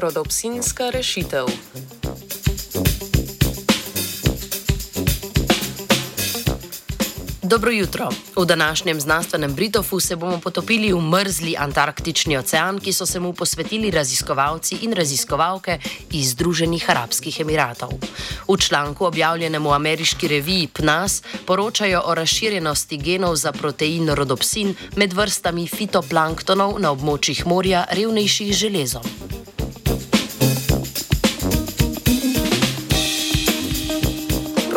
Rodopsinska rešitev. Dobro jutro. V današnjem znanstvenem Britofu se bomo potopili v mrzli Antarktični ocean, ki so se mu posvetili raziskovalci in raziskovalke iz Združenih arabskih emiratov. V članku objavljenem v ameriški reviji PNAS poročajo o razširjenosti genov za protein rodopsin med vrstami fitoplanktonov na območjih morja, revnejših železom.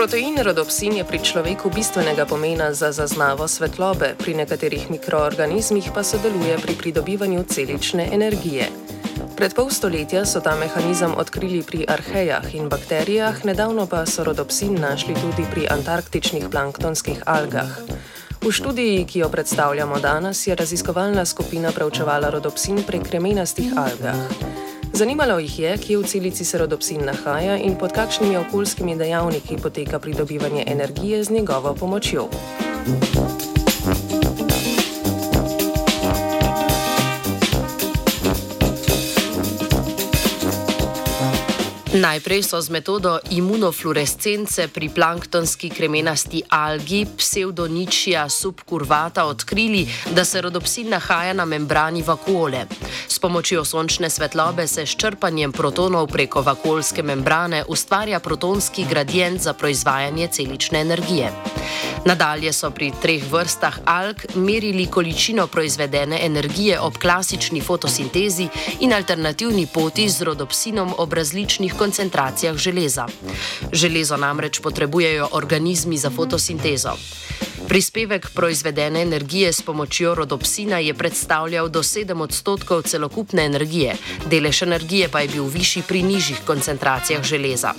Protein rodopsin je pri človeku bistvenega pomena za zaznavo svetlobe, pri nekaterih mikroorganizmih pa sodeluje pri pridobivanju celične energije. Pred pol stoletja so ta mehanizem odkrili pri arhejah in bakterijah, nedavno pa so rodopsin našli tudi pri antarktičnih planktonskih algah. V študiji, ki jo predstavljamo danes, je raziskovalna skupina preučevala rodopsin pri kremenastih algah. Zanimalo jih je, kje v celici se rodopsin nahaja in pod kakšnimi okoljskimi dejavniki poteka pridobivanje energije z njegovo pomočjo. Najprej so z metodo imunofluorescence pri planktonski kremenasti algi pseudoničija subkurvata odkrili, da se rodopsin nahaja na membrani vakuole. S pomočjo sončne svetlobe se s črpanjem protonov preko vakuolske membrane ustvarja protonski gradient za proizvajanje celične energije. Nadalje so pri treh vrstah alg merili količino proizvedene energije ob klasični fotosintezi in alternativni poti z rodopsinom ob različnih koncentracijah železa. Železo namreč potrebujejo organizmi za fotosintezo. Prispevek proizvedene energije s pomočjo rodopsina je predstavljal do 7 odstotkov celokupne energije, delež energije pa je bil višji pri nižjih koncentracijah železa.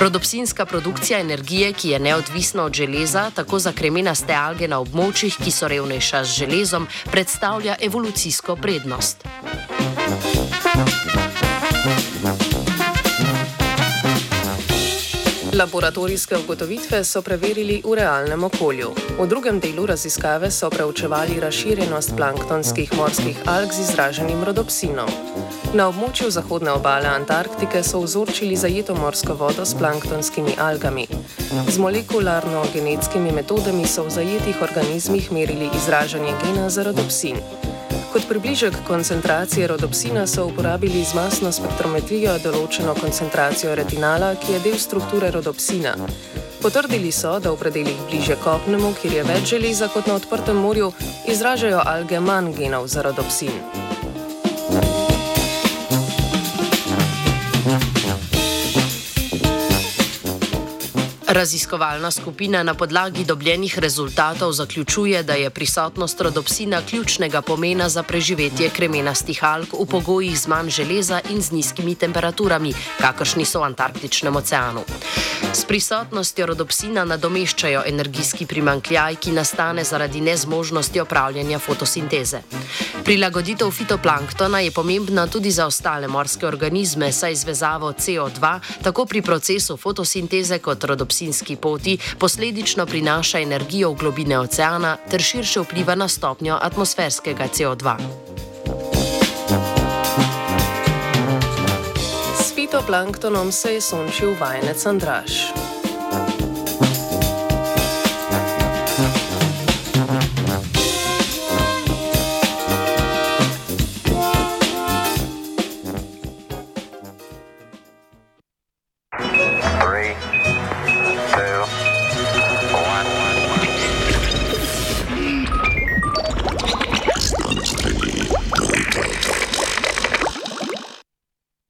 Rodopsinska produkcija energije, ki je neodvisna od železa, tako za kremenaste alge na območjih, ki so revnejša z železom, predstavlja evolucijsko prednost. Laboratorijske ugotovitve so preverili v realnem okolju. V drugem delu raziskave so preučevali razširjenost planktonskih morskih alg z izraženim rodopsinom. Na območju zahodne obale Antarktike so vzorčili zajeto morsko vodo s planktonskimi algami. Z molekularno-genetskimi metodami so v zajetih organizmih merili izražanje gena za rodopsin. Kot približek koncentracije rodopsina so uporabili z masno spektrometrijo določeno koncentracijo retinala, ki je del strukture rodopsina. Potrdili so, da v predeljih bliže kopnemu, kjer je več železa kot na odprtem morju, izražajo alge manj genov za rodopsin. Raziskovalna skupina na podlagi dobljenih rezultatov zaključuje, da je prisotnost rodopsina ključnega pomena za preživetje kremenastih alg v pogojih z manj železa in z nizkimi temperaturami, kakršni so v Antarktičnem oceanu. S prisotnostjo rodopsina nadomeščajo energijski primankljaj, ki nastane zaradi nezmožnosti opravljanja fotosinteze. Prilagoditev fitoplanktona je pomembna tudi za ostale morske organizme, saj izvezavo CO2 tako pri procesu fotosinteze kot rodopsina visinski poti posledično prinaša energijo v globine oceana ter širše vpliva na stopnjo atmosferskega CO2. Fitoplanktonom se je sončil vajenec Andraš.